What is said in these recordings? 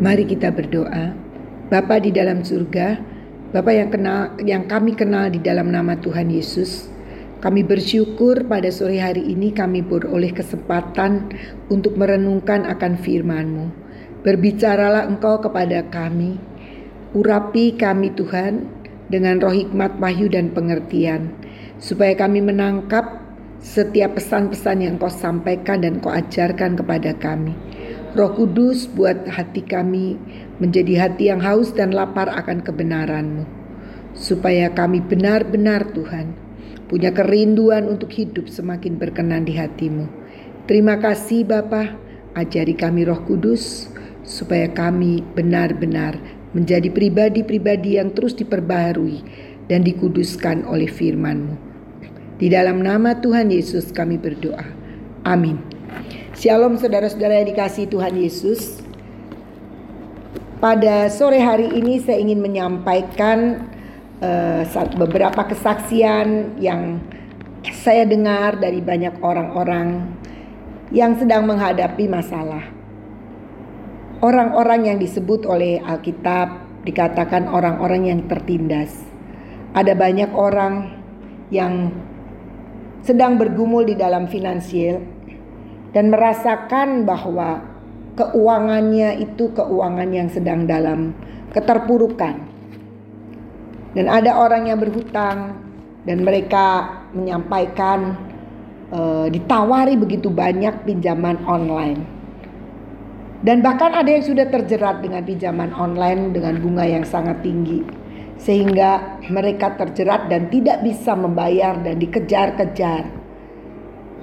Mari kita berdoa. Bapa di dalam surga, Bapa yang kenal yang kami kenal di dalam nama Tuhan Yesus. Kami bersyukur pada sore hari ini kami beroleh kesempatan untuk merenungkan akan firman-Mu. Berbicaralah Engkau kepada kami. Urapi kami Tuhan dengan roh hikmat, wahyu dan pengertian supaya kami menangkap setiap pesan-pesan yang Kau sampaikan dan Kau ajarkan kepada kami. Roh Kudus buat hati kami menjadi hati yang haus dan lapar akan kebenaran-Mu. Supaya kami benar-benar Tuhan punya kerinduan untuk hidup semakin berkenan di hatimu. Terima kasih Bapa, ajari kami roh kudus supaya kami benar-benar menjadi pribadi-pribadi yang terus diperbaharui dan dikuduskan oleh firman-Mu. Di dalam nama Tuhan Yesus kami berdoa. Amin. Shalom saudara-saudara yang dikasih Tuhan Yesus. Pada sore hari ini saya ingin menyampaikan uh, beberapa kesaksian yang saya dengar dari banyak orang-orang yang sedang menghadapi masalah. Orang-orang yang disebut oleh Alkitab dikatakan orang-orang yang tertindas. Ada banyak orang yang sedang bergumul di dalam finansial dan merasakan bahwa keuangannya itu keuangan yang sedang dalam keterpurukan. Dan ada orang yang berhutang dan mereka menyampaikan e, ditawari begitu banyak pinjaman online. Dan bahkan ada yang sudah terjerat dengan pinjaman online dengan bunga yang sangat tinggi. Sehingga mereka terjerat dan tidak bisa membayar dan dikejar-kejar.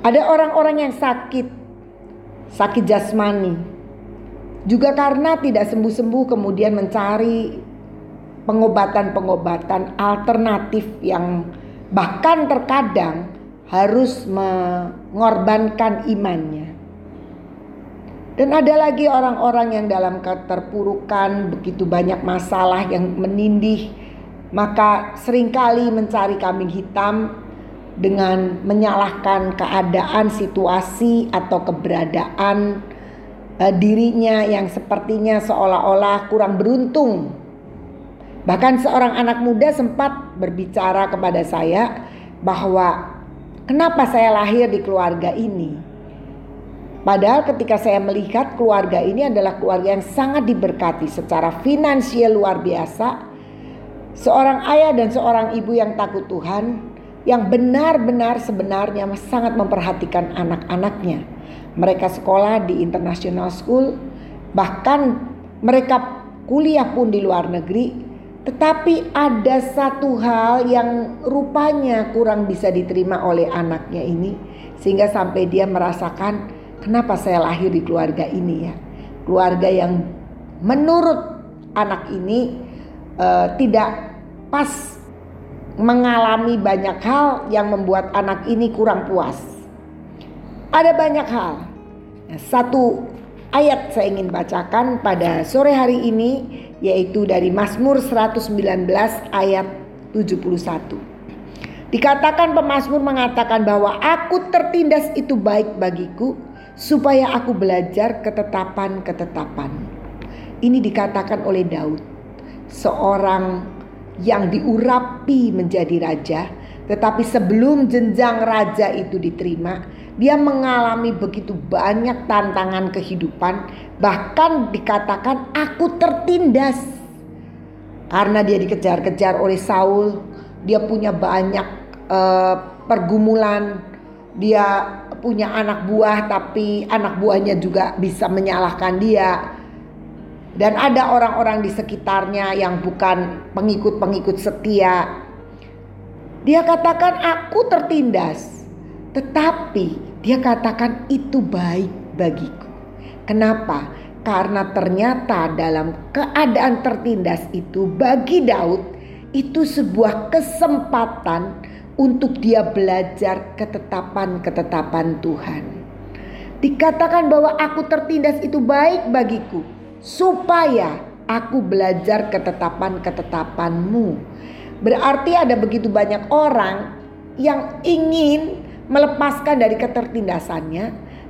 Ada orang-orang yang sakit sakit jasmani. Juga karena tidak sembuh-sembuh kemudian mencari pengobatan-pengobatan alternatif yang bahkan terkadang harus mengorbankan imannya. Dan ada lagi orang-orang yang dalam keterpurukan begitu banyak masalah yang menindih maka sering kali mencari kambing hitam dengan menyalahkan keadaan, situasi, atau keberadaan uh, dirinya yang sepertinya seolah-olah kurang beruntung. Bahkan seorang anak muda sempat berbicara kepada saya bahwa kenapa saya lahir di keluarga ini. Padahal ketika saya melihat keluarga ini adalah keluarga yang sangat diberkati secara finansial luar biasa. Seorang ayah dan seorang ibu yang takut Tuhan yang benar-benar sebenarnya sangat memperhatikan anak-anaknya. Mereka sekolah di international school, bahkan mereka kuliah pun di luar negeri. Tetapi ada satu hal yang rupanya kurang bisa diterima oleh anaknya ini, sehingga sampai dia merasakan, "Kenapa saya lahir di keluarga ini ya?" Keluarga yang menurut anak ini uh, tidak pas mengalami banyak hal yang membuat anak ini kurang puas. Ada banyak hal. Satu ayat saya ingin bacakan pada sore hari ini yaitu dari Mazmur 119 ayat 71. Dikatakan pemazmur mengatakan bahwa aku tertindas itu baik bagiku supaya aku belajar ketetapan-ketetapan. Ini dikatakan oleh Daud, seorang yang diurapi menjadi raja, tetapi sebelum jenjang raja itu diterima, dia mengalami begitu banyak tantangan kehidupan, bahkan dikatakan aku tertindas. Karena dia dikejar-kejar oleh Saul, dia punya banyak uh, pergumulan, dia punya anak buah tapi anak buahnya juga bisa menyalahkan dia dan ada orang-orang di sekitarnya yang bukan pengikut-pengikut setia. Dia katakan aku tertindas, tetapi dia katakan itu baik bagiku. Kenapa? Karena ternyata dalam keadaan tertindas itu bagi Daud itu sebuah kesempatan untuk dia belajar ketetapan-ketetapan Tuhan. Dikatakan bahwa aku tertindas itu baik bagiku supaya aku belajar ketetapan-ketetapanmu. Berarti ada begitu banyak orang yang ingin melepaskan dari ketertindasannya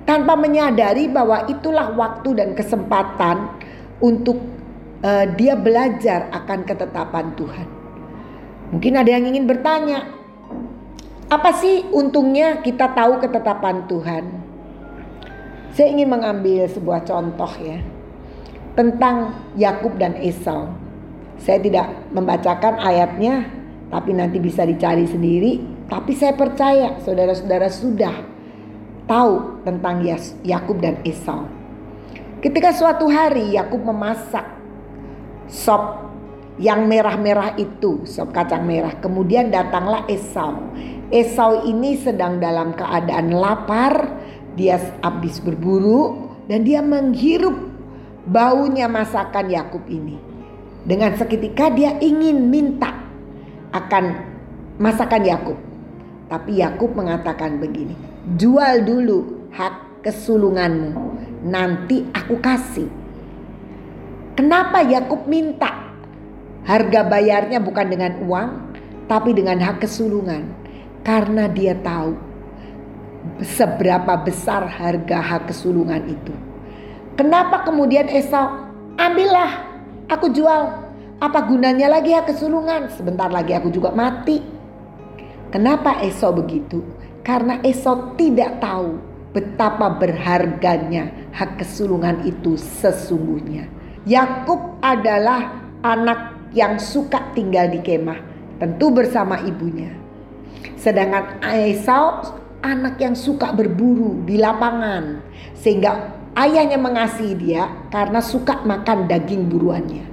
tanpa menyadari bahwa itulah waktu dan kesempatan untuk uh, dia belajar akan ketetapan Tuhan. Mungkin ada yang ingin bertanya, apa sih untungnya kita tahu ketetapan Tuhan? Saya ingin mengambil sebuah contoh ya tentang Yakub dan Esau. Saya tidak membacakan ayatnya, tapi nanti bisa dicari sendiri. Tapi saya percaya saudara-saudara sudah tahu tentang Yakub dan Esau. Ketika suatu hari Yakub memasak sop yang merah-merah itu, sop kacang merah. Kemudian datanglah Esau. Esau ini sedang dalam keadaan lapar, dia habis berburu dan dia menghirup baunya masakan Yakub ini. Dengan seketika dia ingin minta akan masakan Yakub. Tapi Yakub mengatakan begini, "Jual dulu hak kesulunganmu, nanti aku kasih." Kenapa Yakub minta? Harga bayarnya bukan dengan uang, tapi dengan hak kesulungan. Karena dia tahu seberapa besar harga hak kesulungan itu. Kenapa kemudian Esau ambillah aku jual. Apa gunanya lagi hak kesulungan? Sebentar lagi aku juga mati. Kenapa Esau begitu? Karena Esau tidak tahu betapa berharganya hak kesulungan itu sesungguhnya. Yakub adalah anak yang suka tinggal di kemah, tentu bersama ibunya. Sedangkan Esau anak yang suka berburu di lapangan sehingga ayahnya mengasihi dia karena suka makan daging buruannya.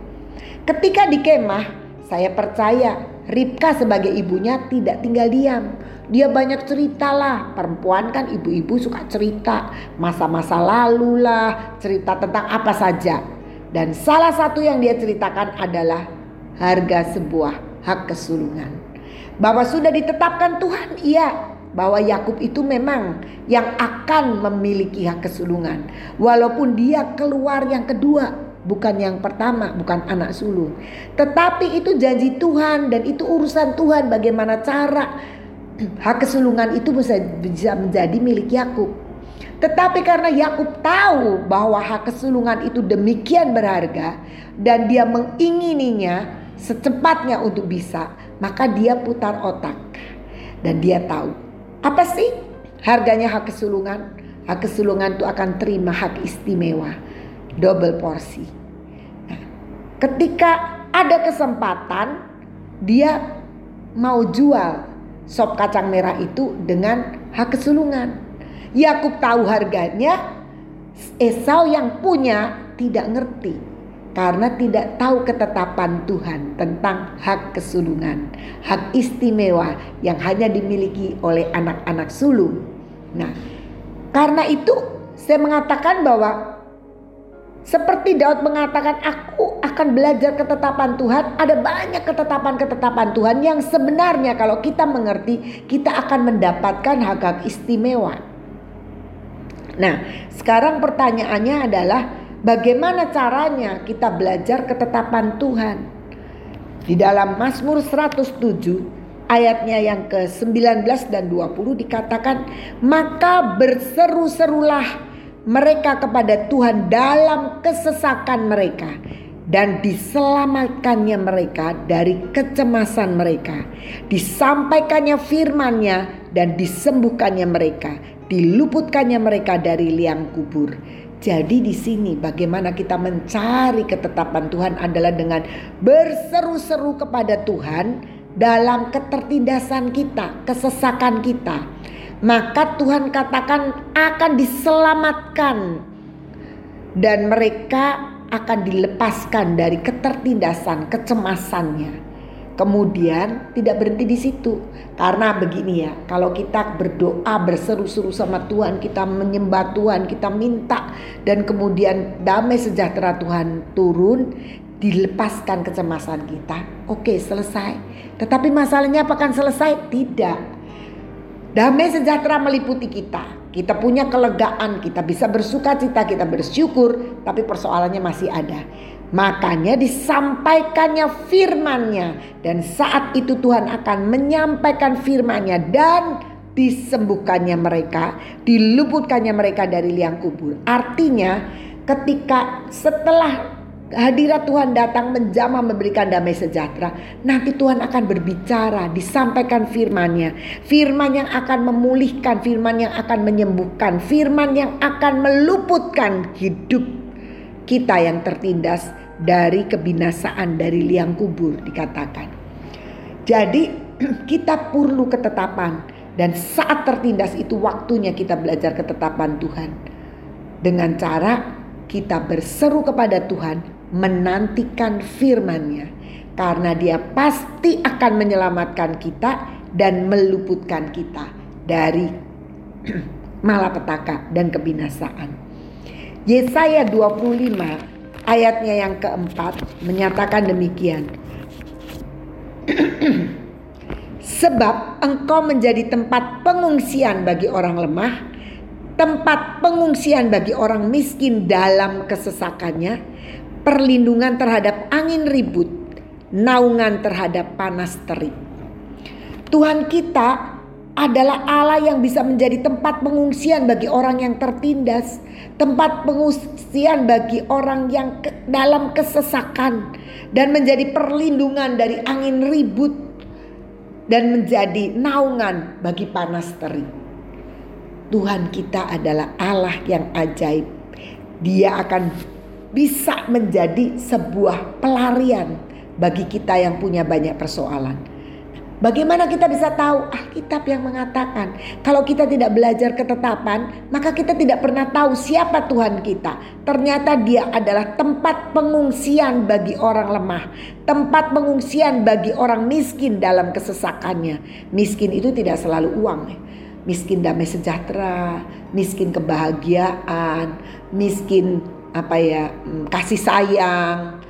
Ketika di kemah, saya percaya Ribka sebagai ibunya tidak tinggal diam. Dia banyak cerita lah. Perempuan kan ibu-ibu suka cerita. Masa-masa lalu lah. Cerita tentang apa saja. Dan salah satu yang dia ceritakan adalah harga sebuah hak kesulungan. Bahwa sudah ditetapkan Tuhan, iya bahwa Yakub itu memang yang akan memiliki hak kesulungan. Walaupun dia keluar yang kedua, bukan yang pertama, bukan anak sulung. Tetapi itu janji Tuhan dan itu urusan Tuhan bagaimana cara hak kesulungan itu bisa, bisa menjadi milik Yakub. Tetapi karena Yakub tahu bahwa hak kesulungan itu demikian berharga dan dia mengingininya secepatnya untuk bisa, maka dia putar otak dan dia tahu apa sih harganya hak kesulungan? Hak kesulungan itu akan terima hak istimewa, double porsi. Nah, ketika ada kesempatan, dia mau jual sop kacang merah itu dengan hak kesulungan. Yakub tahu harganya, Esau yang punya tidak ngerti karena tidak tahu ketetapan Tuhan tentang hak kesulungan, hak istimewa yang hanya dimiliki oleh anak-anak sulung. Nah, karena itu saya mengatakan bahwa seperti Daud mengatakan aku akan belajar ketetapan Tuhan, ada banyak ketetapan-ketetapan Tuhan yang sebenarnya kalau kita mengerti kita akan mendapatkan hak-hak istimewa. Nah, sekarang pertanyaannya adalah Bagaimana caranya kita belajar ketetapan Tuhan? Di dalam Mazmur 107 ayatnya yang ke-19 dan 20 dikatakan maka berseru-serulah mereka kepada Tuhan dalam kesesakan mereka dan diselamatkannya mereka dari kecemasan mereka disampaikannya firman-Nya dan disembuhkannya mereka diluputkannya mereka dari liang kubur jadi di sini bagaimana kita mencari ketetapan Tuhan adalah dengan berseru-seru kepada Tuhan dalam ketertindasan kita, kesesakan kita. Maka Tuhan katakan akan diselamatkan dan mereka akan dilepaskan dari ketertindasan, kecemasannya. Kemudian tidak berhenti di situ. Karena begini ya, kalau kita berdoa berseru-seru sama Tuhan, kita menyembah Tuhan, kita minta dan kemudian damai sejahtera Tuhan turun, dilepaskan kecemasan kita. Oke, selesai. Tetapi masalahnya apakah selesai? Tidak. Damai sejahtera meliputi kita. Kita punya kelegaan, kita bisa bersuka cita, kita bersyukur, tapi persoalannya masih ada. Makanya disampaikannya firmannya dan saat itu Tuhan akan menyampaikan firmannya dan disembuhkannya mereka, diluputkannya mereka dari liang kubur. Artinya ketika setelah hadirat Tuhan datang menjamah memberikan damai sejahtera, nanti Tuhan akan berbicara, disampaikan firman-Nya. Firman yang akan memulihkan, firman yang akan menyembuhkan, firman yang akan meluputkan hidup kita yang tertindas dari kebinasaan dari liang kubur dikatakan. Jadi kita perlu ketetapan dan saat tertindas itu waktunya kita belajar ketetapan Tuhan. Dengan cara kita berseru kepada Tuhan menantikan firman-Nya karena dia pasti akan menyelamatkan kita dan meluputkan kita dari malapetaka dan kebinasaan. Yesaya 25 ayatnya yang keempat menyatakan demikian. Sebab engkau menjadi tempat pengungsian bagi orang lemah, tempat pengungsian bagi orang miskin dalam kesesakannya, perlindungan terhadap angin ribut, naungan terhadap panas terik. Tuhan kita adalah Allah yang bisa menjadi tempat pengungsian bagi orang yang tertindas, tempat pengungsian bagi orang yang ke, dalam kesesakan, dan menjadi perlindungan dari angin ribut, dan menjadi naungan bagi panas terik. Tuhan kita adalah Allah yang ajaib. Dia akan bisa menjadi sebuah pelarian bagi kita yang punya banyak persoalan. Bagaimana kita bisa tahu Alkitab yang mengatakan kalau kita tidak belajar ketetapan maka kita tidak pernah tahu siapa Tuhan kita. Ternyata dia adalah tempat pengungsian bagi orang lemah, tempat pengungsian bagi orang miskin dalam kesesakannya. Miskin itu tidak selalu uang miskin damai sejahtera, miskin kebahagiaan, miskin apa ya mm, kasih sayang,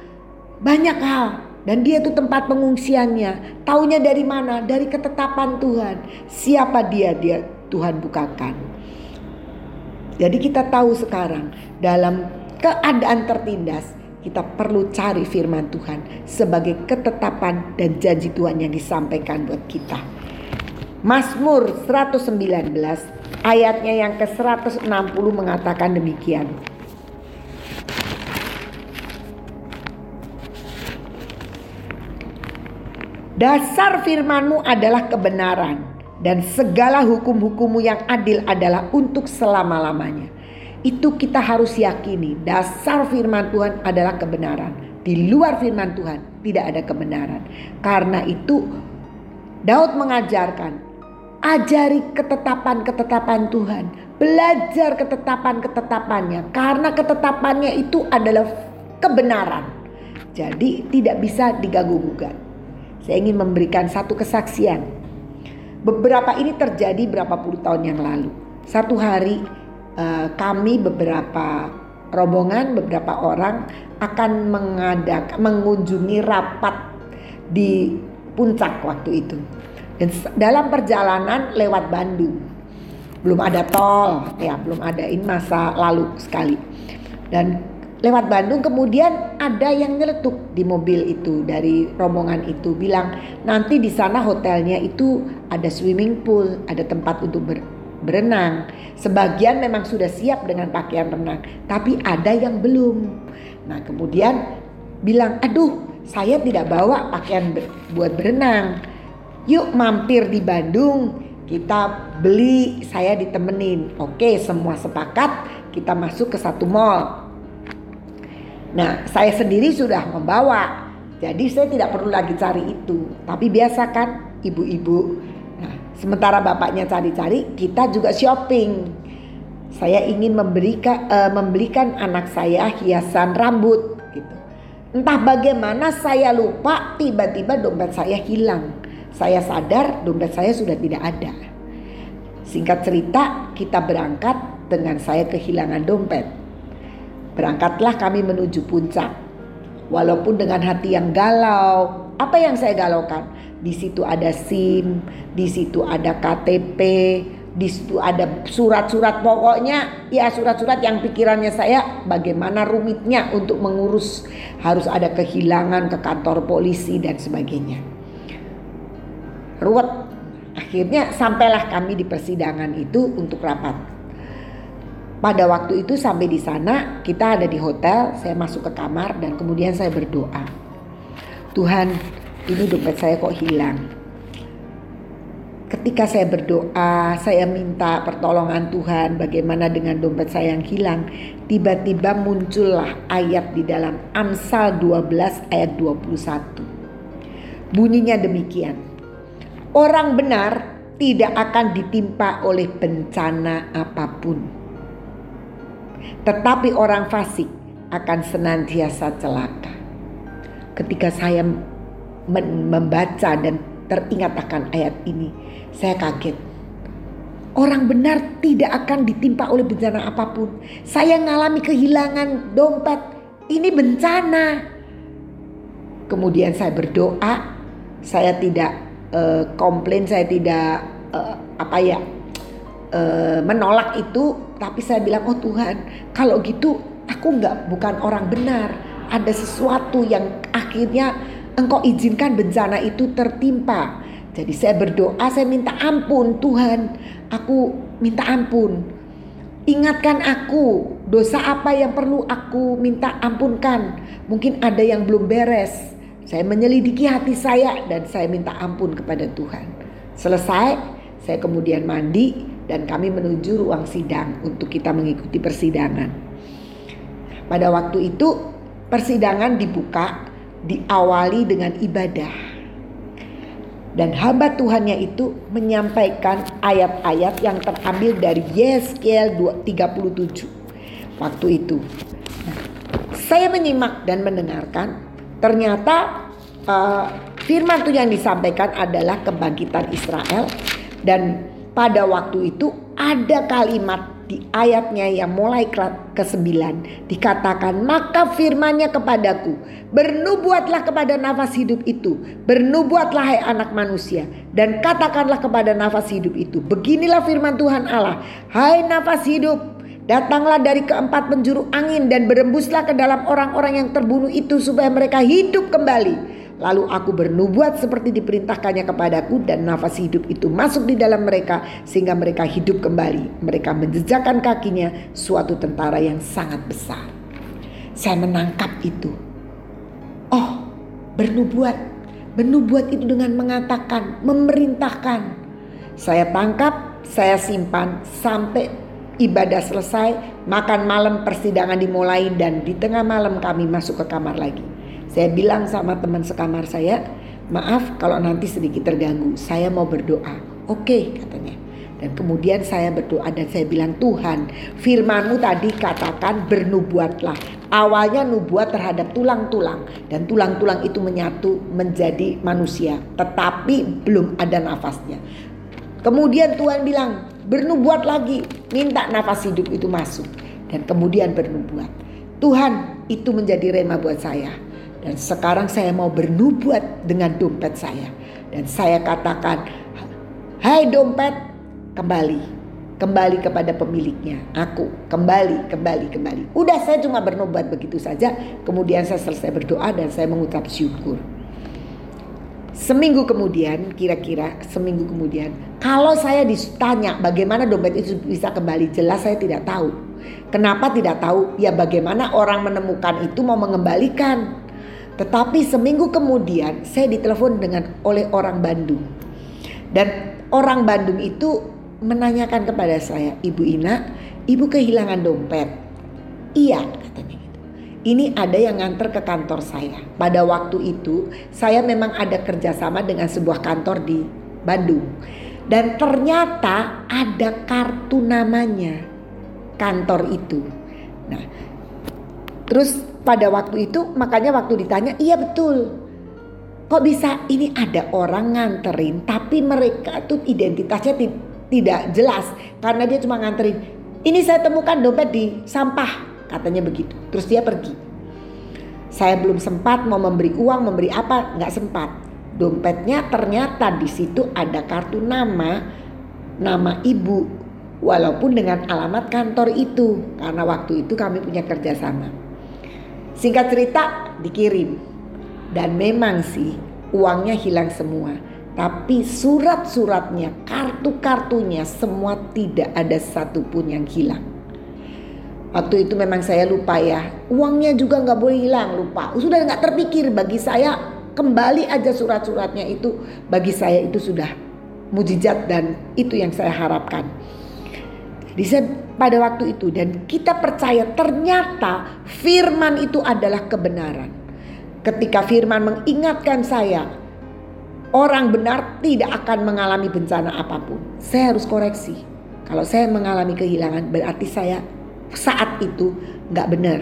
banyak hal. Dan dia itu tempat pengungsiannya. Taunya dari mana? Dari ketetapan Tuhan. Siapa dia? Dia Tuhan bukakan. Jadi kita tahu sekarang dalam keadaan tertindas kita perlu cari firman Tuhan sebagai ketetapan dan janji Tuhan yang disampaikan buat kita. Mazmur 119 ayatnya yang ke-160 mengatakan demikian. Dasar firmanmu adalah kebenaran dan segala hukum-hukummu yang adil adalah untuk selama-lamanya. Itu kita harus yakini. Dasar firman Tuhan adalah kebenaran. Di luar firman Tuhan tidak ada kebenaran. Karena itu Daud mengajarkan Ajari ketetapan-ketetapan Tuhan. Belajar ketetapan-ketetapannya. Karena ketetapannya itu adalah kebenaran. Jadi tidak bisa diganggu-gugat. Saya ingin memberikan satu kesaksian. Beberapa ini terjadi berapa puluh tahun yang lalu. Satu hari uh, kami beberapa rombongan, beberapa orang akan mengadak, mengunjungi rapat di puncak waktu itu. Dan dalam perjalanan lewat Bandung. Belum ada tol, ya belum ada ini masa lalu sekali. Dan lewat Bandung kemudian ada yang nyeletuk di mobil itu dari rombongan itu bilang nanti di sana hotelnya itu ada swimming pool, ada tempat untuk ber, berenang. Sebagian memang sudah siap dengan pakaian renang, tapi ada yang belum. Nah, kemudian bilang, "Aduh, saya tidak bawa pakaian ber, buat berenang." yuk mampir di Bandung kita beli saya ditemenin oke semua sepakat kita masuk ke satu mall nah saya sendiri sudah membawa. Jadi saya tidak perlu lagi cari itu. Tapi biasa kan ibu-ibu. Nah sementara bapaknya cari-cari kita juga shopping. Saya ingin memberikan uh, membelikan anak saya hiasan rambut gitu. Entah bagaimana saya lupa tiba-tiba dompet saya hilang. Saya sadar dompet saya sudah tidak ada. Singkat cerita, kita berangkat dengan saya kehilangan dompet. Berangkatlah kami menuju puncak. Walaupun dengan hati yang galau, apa yang saya galaukan? Di situ ada SIM, di situ ada KTP, di situ ada surat-surat pokoknya ya surat-surat yang pikirannya saya bagaimana rumitnya untuk mengurus harus ada kehilangan ke kantor polisi dan sebagainya ruwet. Akhirnya sampailah kami di persidangan itu untuk rapat. Pada waktu itu sampai di sana kita ada di hotel, saya masuk ke kamar dan kemudian saya berdoa. Tuhan, ini dompet saya kok hilang. Ketika saya berdoa, saya minta pertolongan Tuhan bagaimana dengan dompet saya yang hilang. Tiba-tiba muncullah ayat di dalam Amsal 12 ayat 21. Bunyinya demikian. Orang benar tidak akan ditimpa oleh bencana apa pun tetapi orang fasik akan senantiasa celaka. Ketika saya membaca dan teringat akan ayat ini, saya kaget. Orang benar tidak akan ditimpa oleh bencana apa pun. Saya mengalami kehilangan dompet. Ini bencana. Kemudian saya berdoa. Saya tidak uh, komplain, saya tidak uh, apa ya uh, menolak itu tapi saya bilang oh Tuhan kalau gitu aku nggak bukan orang benar. Ada sesuatu yang akhirnya engkau izinkan bencana itu tertimpa. Jadi saya berdoa saya minta ampun Tuhan. Aku minta ampun. Ingatkan aku dosa apa yang perlu aku minta ampunkan? Mungkin ada yang belum beres. Saya menyelidiki hati saya dan saya minta ampun kepada Tuhan. Selesai saya kemudian mandi dan kami menuju ruang sidang untuk kita mengikuti persidangan. Pada waktu itu persidangan dibuka diawali dengan ibadah. Dan hamba Tuhannya itu menyampaikan ayat-ayat yang terambil dari Yeskiel 37 waktu itu. Nah, saya menyimak dan mendengarkan ternyata uh, firman Tuhan yang disampaikan adalah kebangkitan Israel dan pada waktu itu ada kalimat di ayatnya yang mulai ke-9 dikatakan maka firmannya kepadaku bernubuatlah kepada nafas hidup itu bernubuatlah hai anak manusia dan katakanlah kepada nafas hidup itu beginilah firman Tuhan Allah hai nafas hidup datanglah dari keempat penjuru angin dan berembuslah ke dalam orang-orang yang terbunuh itu supaya mereka hidup kembali Lalu aku bernubuat seperti diperintahkannya kepadaku dan nafas hidup itu masuk di dalam mereka sehingga mereka hidup kembali. Mereka menjejakkan kakinya suatu tentara yang sangat besar. Saya menangkap itu. Oh, bernubuat. Bernubuat itu dengan mengatakan, memerintahkan. Saya tangkap, saya simpan sampai ibadah selesai, makan malam persidangan dimulai dan di tengah malam kami masuk ke kamar lagi. Saya bilang sama teman sekamar saya, maaf kalau nanti sedikit terganggu, saya mau berdoa. Oke okay, katanya. Dan kemudian saya berdoa dan saya bilang Tuhan firmanmu tadi katakan bernubuatlah. Awalnya nubuat terhadap tulang-tulang dan tulang-tulang itu menyatu menjadi manusia. Tetapi belum ada nafasnya. Kemudian Tuhan bilang bernubuat lagi minta nafas hidup itu masuk. Dan kemudian bernubuat. Tuhan itu menjadi rema buat saya dan sekarang saya mau bernubuat dengan dompet saya. Dan saya katakan, hai dompet, kembali. Kembali kepada pemiliknya. Aku kembali, kembali, kembali. Udah saya cuma bernubuat begitu saja. Kemudian saya selesai berdoa dan saya mengucap syukur. Seminggu kemudian, kira-kira seminggu kemudian, kalau saya ditanya bagaimana dompet itu bisa kembali, jelas saya tidak tahu. Kenapa tidak tahu? Ya bagaimana orang menemukan itu mau mengembalikan. Tetapi seminggu kemudian saya ditelepon dengan oleh orang Bandung. Dan orang Bandung itu menanyakan kepada saya, Ibu Ina, Ibu kehilangan dompet. Iya katanya gitu. Ini ada yang nganter ke kantor saya. Pada waktu itu saya memang ada kerjasama dengan sebuah kantor di Bandung. Dan ternyata ada kartu namanya kantor itu. Nah, terus pada waktu itu makanya waktu ditanya iya betul. Kok bisa ini ada orang nganterin tapi mereka tuh identitasnya tidak jelas karena dia cuma nganterin ini saya temukan dompet di sampah katanya begitu. Terus dia pergi. Saya belum sempat mau memberi uang memberi apa nggak sempat. Dompetnya ternyata di situ ada kartu nama nama ibu walaupun dengan alamat kantor itu karena waktu itu kami punya kerjasama Singkat cerita dikirim. Dan memang sih uangnya hilang semua. Tapi surat-suratnya, kartu-kartunya semua tidak ada satupun yang hilang. Waktu itu memang saya lupa ya. Uangnya juga nggak boleh hilang, lupa. Sudah nggak terpikir bagi saya kembali aja surat-suratnya itu bagi saya itu sudah mujizat dan itu yang saya harapkan. Saya pada waktu itu dan kita percaya ternyata firman itu adalah kebenaran. Ketika firman mengingatkan saya orang benar tidak akan mengalami bencana apa pun. Saya harus koreksi. Kalau saya mengalami kehilangan berarti saya saat itu nggak benar.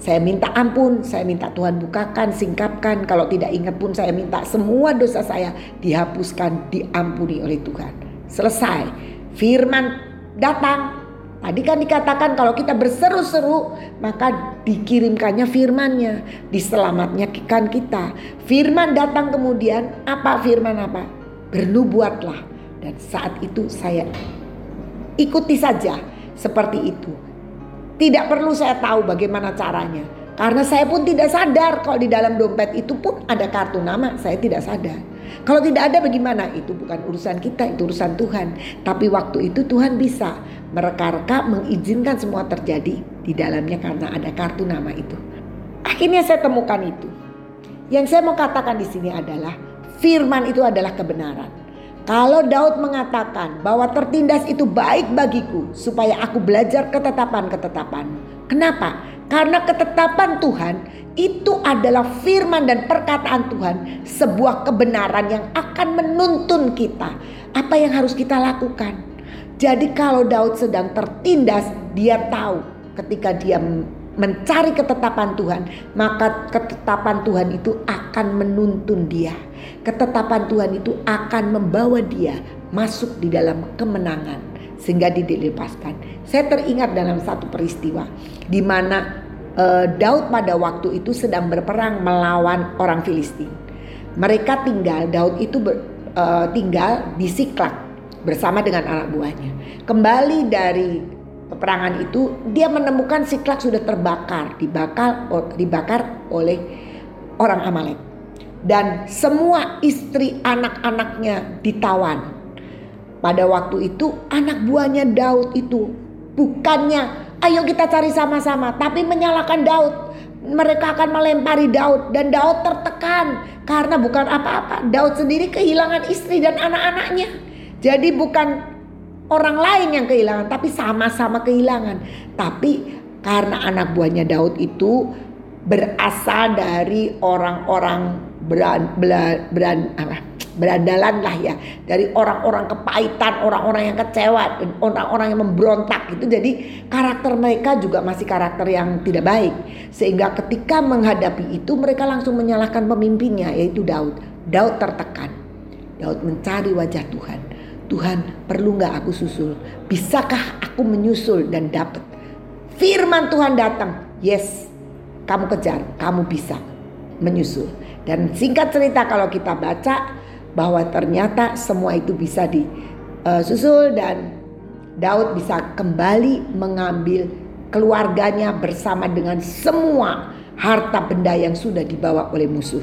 Saya minta ampun, saya minta Tuhan bukakan, singkapkan. Kalau tidak ingat pun saya minta semua dosa saya dihapuskan, diampuni oleh Tuhan. Selesai. Firman datang. Tadi kan dikatakan kalau kita berseru-seru maka dikirimkannya firmannya, diselamatnya kan kita. Firman datang kemudian apa firman apa? Bernubuatlah. Dan saat itu saya ikuti saja seperti itu tidak perlu saya tahu bagaimana caranya. Karena saya pun tidak sadar kalau di dalam dompet itu pun ada kartu nama, saya tidak sadar. Kalau tidak ada bagaimana? Itu bukan urusan kita, itu urusan Tuhan. Tapi waktu itu Tuhan bisa mereka-reka mengizinkan semua terjadi di dalamnya karena ada kartu nama itu. Akhirnya saya temukan itu. Yang saya mau katakan di sini adalah firman itu adalah kebenaran. Kalau Daud mengatakan bahwa tertindas itu baik bagiku supaya aku belajar ketetapan-ketetapan. Kenapa? Karena ketetapan Tuhan itu adalah firman dan perkataan Tuhan, sebuah kebenaran yang akan menuntun kita. Apa yang harus kita lakukan? Jadi kalau Daud sedang tertindas, dia tahu ketika dia mencari ketetapan Tuhan, maka ketetapan Tuhan itu akan menuntun dia. Ketetapan Tuhan itu akan membawa dia masuk di dalam kemenangan sehingga dilepaskan. Saya teringat dalam satu peristiwa di mana uh, Daud pada waktu itu sedang berperang melawan orang Filistin. Mereka tinggal Daud itu ber, uh, tinggal di Siklak bersama dengan anak buahnya. Kembali dari peperangan itu dia menemukan Siklak sudah terbakar, dibakar dibakar oleh orang Amalek. Dan semua istri anak-anaknya ditawan. Pada waktu itu anak buahnya Daud itu bukannya ayo kita cari sama-sama tapi menyalahkan Daud. Mereka akan melempari Daud dan Daud tertekan karena bukan apa-apa. Daud sendiri kehilangan istri dan anak-anaknya. Jadi bukan orang lain yang kehilangan tapi sama-sama kehilangan. Tapi karena anak buahnya Daud itu berasal dari orang-orang beran, beran, beran, berandalan lah ya dari orang-orang kepahitan, orang-orang yang kecewa, orang-orang yang memberontak itu jadi karakter mereka juga masih karakter yang tidak baik sehingga ketika menghadapi itu mereka langsung menyalahkan pemimpinnya yaitu Daud. Daud tertekan. Daud mencari wajah Tuhan. Tuhan perlu nggak aku susul? Bisakah aku menyusul dan dapat? Firman Tuhan datang. Yes, kamu kejar, kamu bisa menyusul. Dan singkat cerita kalau kita baca bahwa ternyata semua itu bisa disusul dan Daud bisa kembali mengambil keluarganya bersama dengan semua harta benda yang sudah dibawa oleh musuh.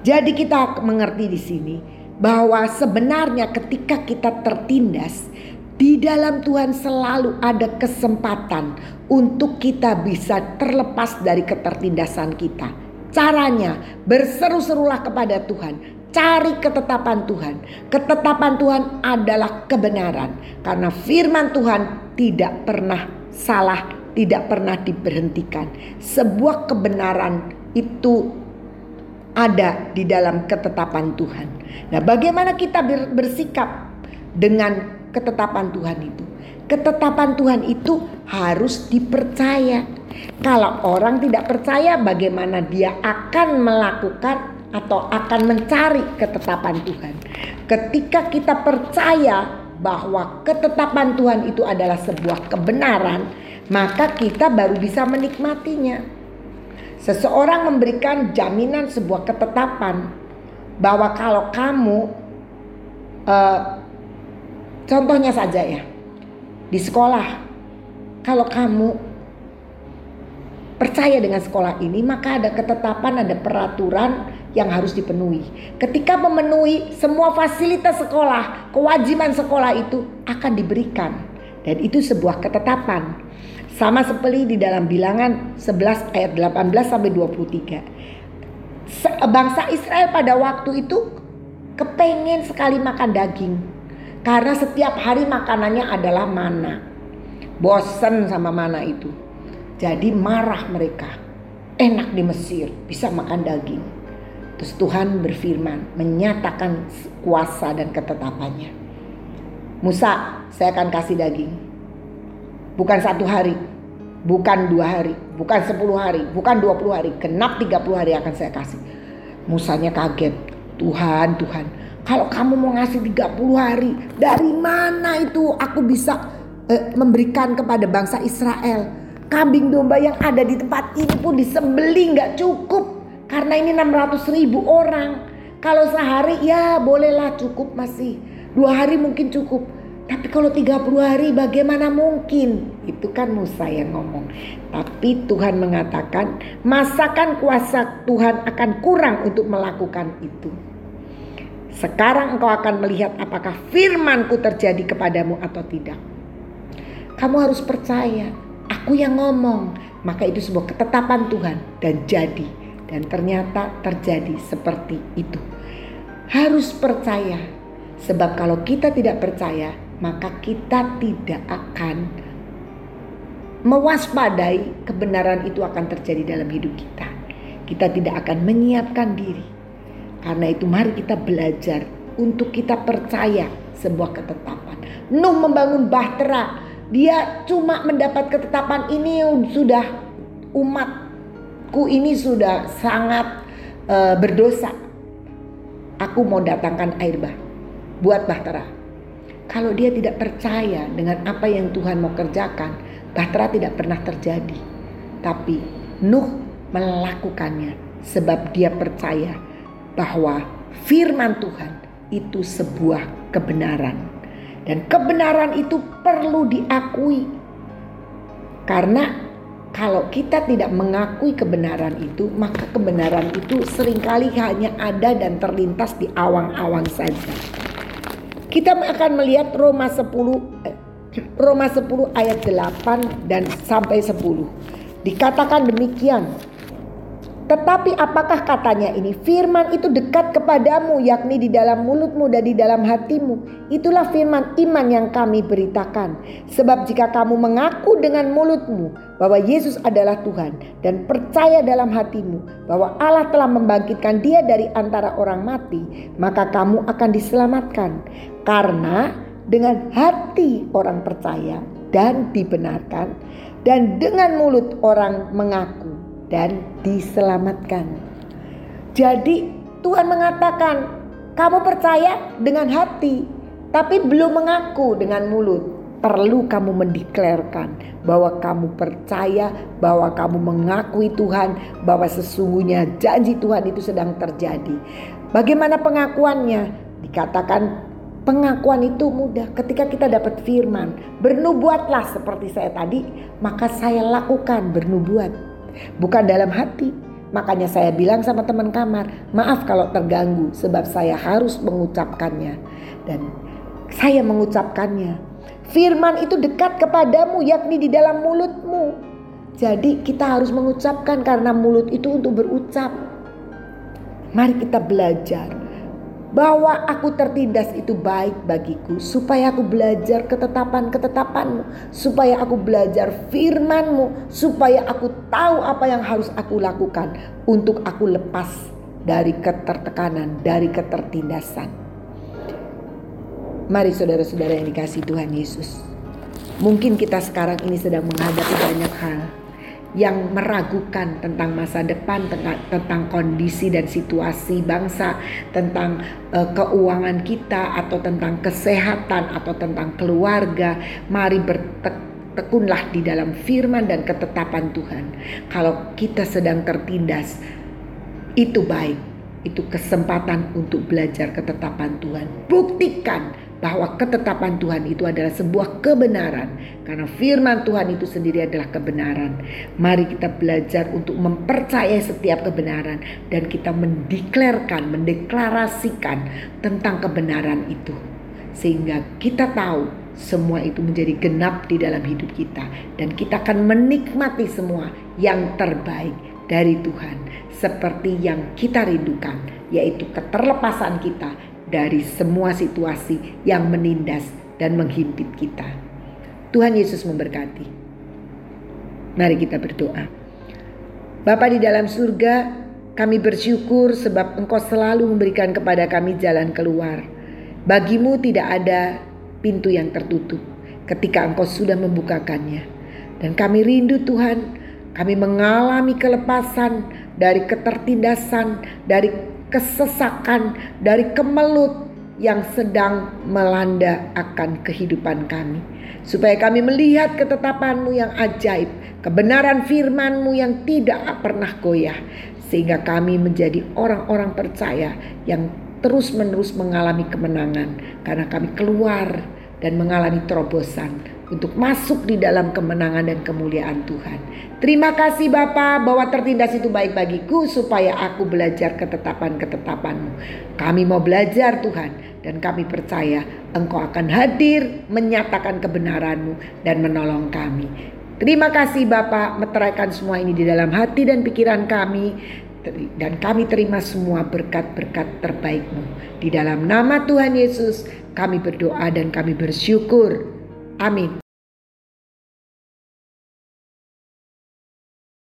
Jadi kita mengerti di sini bahwa sebenarnya ketika kita tertindas di dalam Tuhan selalu ada kesempatan untuk kita bisa terlepas dari ketertindasan kita. Caranya berseru-serulah kepada Tuhan, cari ketetapan Tuhan. Ketetapan Tuhan adalah kebenaran karena firman Tuhan tidak pernah salah, tidak pernah diberhentikan. Sebuah kebenaran itu ada di dalam ketetapan Tuhan. Nah, bagaimana kita bersikap dengan ketetapan Tuhan itu? Ketetapan Tuhan itu harus dipercaya. Kalau orang tidak percaya, bagaimana dia akan melakukan atau akan mencari ketetapan Tuhan? Ketika kita percaya bahwa ketetapan Tuhan itu adalah sebuah kebenaran, maka kita baru bisa menikmatinya. Seseorang memberikan jaminan sebuah ketetapan bahwa kalau kamu uh, contohnya saja ya di sekolah kalau kamu percaya dengan sekolah ini maka ada ketetapan ada peraturan yang harus dipenuhi. Ketika memenuhi semua fasilitas sekolah, kewajiban sekolah itu akan diberikan dan itu sebuah ketetapan. Sama seperti di dalam bilangan 11 ayat 18 sampai 23. Bangsa Israel pada waktu itu kepengen sekali makan daging. Karena setiap hari makanannya adalah mana. Bosen sama mana itu. Jadi marah mereka. Enak di Mesir, bisa makan daging. Terus Tuhan berfirman, menyatakan kuasa dan ketetapannya. Musa, saya akan kasih daging. Bukan satu hari, bukan dua hari, bukan sepuluh hari, bukan dua puluh hari, genap tiga puluh hari akan saya kasih. Musanya kaget, Tuhan, Tuhan, kalau kamu mau ngasih tiga puluh hari, dari mana itu aku bisa eh, memberikan kepada bangsa Israel? Kambing domba yang ada di tempat ini pun disembeli nggak cukup karena ini 600 ribu orang. Kalau sehari ya bolehlah cukup masih. Dua hari mungkin cukup. Tapi kalau 30 hari bagaimana mungkin? Itu kan Musa yang ngomong. Tapi Tuhan mengatakan masakan kuasa Tuhan akan kurang untuk melakukan itu. Sekarang engkau akan melihat apakah firmanku terjadi kepadamu atau tidak. Kamu harus percaya, aku yang ngomong. Maka itu sebuah ketetapan Tuhan dan jadi dan ternyata terjadi seperti itu. Harus percaya, sebab kalau kita tidak percaya, maka kita tidak akan mewaspadai kebenaran itu akan terjadi dalam hidup kita. Kita tidak akan menyiapkan diri. Karena itu mari kita belajar untuk kita percaya sebuah ketetapan. Nuh membangun bahtera, dia cuma mendapat ketetapan ini sudah umat ku ini sudah sangat uh, berdosa. Aku mau datangkan air bah buat Bahtera. Kalau dia tidak percaya dengan apa yang Tuhan mau kerjakan, Bahtera tidak pernah terjadi. Tapi Nuh melakukannya sebab dia percaya bahwa firman Tuhan itu sebuah kebenaran. Dan kebenaran itu perlu diakui. Karena kalau kita tidak mengakui kebenaran itu, maka kebenaran itu sering kali hanya ada dan terlintas di awang-awang saja. Kita akan melihat Roma 10 eh, Roma 10 ayat 8 dan sampai 10. Dikatakan demikian, tetapi apakah katanya ini? Firman itu dekat kepadamu yakni di dalam mulutmu dan di dalam hatimu. Itulah firman iman yang kami beritakan. Sebab jika kamu mengaku dengan mulutmu bahwa Yesus adalah Tuhan dan percaya dalam hatimu bahwa Allah telah membangkitkan dia dari antara orang mati, maka kamu akan diselamatkan. Karena dengan hati orang percaya dan dibenarkan dan dengan mulut orang mengaku dan diselamatkan. Jadi Tuhan mengatakan, kamu percaya dengan hati, tapi belum mengaku dengan mulut. Perlu kamu mendeklarkan bahwa kamu percaya, bahwa kamu mengakui Tuhan, bahwa sesungguhnya janji Tuhan itu sedang terjadi. Bagaimana pengakuannya? Dikatakan pengakuan itu mudah ketika kita dapat firman. Bernubuatlah seperti saya tadi, maka saya lakukan bernubuat bukan dalam hati. Makanya saya bilang sama teman kamar, maaf kalau terganggu sebab saya harus mengucapkannya. Dan saya mengucapkannya. Firman itu dekat kepadamu yakni di dalam mulutmu. Jadi kita harus mengucapkan karena mulut itu untuk berucap. Mari kita belajar bahwa aku tertindas itu baik bagiku supaya aku belajar ketetapan-ketetapanmu supaya aku belajar firmanmu supaya aku tahu apa yang harus aku lakukan untuk aku lepas dari ketertekanan dari ketertindasan. Mari saudara-saudara yang dikasih Tuhan Yesus mungkin kita sekarang ini sedang menghadapi banyak hal yang meragukan tentang masa depan, tentang, tentang kondisi dan situasi bangsa, tentang uh, keuangan kita, atau tentang kesehatan, atau tentang keluarga. Mari bertekunlah di dalam firman dan ketetapan Tuhan. Kalau kita sedang tertindas, itu baik, itu kesempatan untuk belajar ketetapan Tuhan. Buktikan bahwa ketetapan Tuhan itu adalah sebuah kebenaran karena firman Tuhan itu sendiri adalah kebenaran. Mari kita belajar untuk mempercayai setiap kebenaran dan kita mendeklarkan, mendeklarasikan tentang kebenaran itu. Sehingga kita tahu semua itu menjadi genap di dalam hidup kita dan kita akan menikmati semua yang terbaik dari Tuhan seperti yang kita rindukan yaitu keterlepasan kita dari semua situasi yang menindas dan menghimpit kita. Tuhan Yesus memberkati. Mari kita berdoa. Bapa di dalam surga, kami bersyukur sebab Engkau selalu memberikan kepada kami jalan keluar. Bagimu tidak ada pintu yang tertutup ketika Engkau sudah membukakannya. Dan kami rindu Tuhan, kami mengalami kelepasan dari ketertindasan, dari kesesakan, dari kemelut yang sedang melanda akan kehidupan kami. Supaya kami melihat ketetapanmu yang ajaib, kebenaran firmanmu yang tidak pernah goyah. Sehingga kami menjadi orang-orang percaya yang terus-menerus mengalami kemenangan. Karena kami keluar dan mengalami terobosan untuk masuk di dalam kemenangan dan kemuliaan Tuhan. Terima kasih Bapa bahwa tertindas itu baik bagiku supaya aku belajar ketetapan-ketetapanmu. Kami mau belajar Tuhan dan kami percaya Engkau akan hadir menyatakan kebenaranmu dan menolong kami. Terima kasih Bapak meteraikan semua ini di dalam hati dan pikiran kami dan kami terima semua berkat-berkat terbaikmu. Di dalam nama Tuhan Yesus kami berdoa dan kami bersyukur. Amin.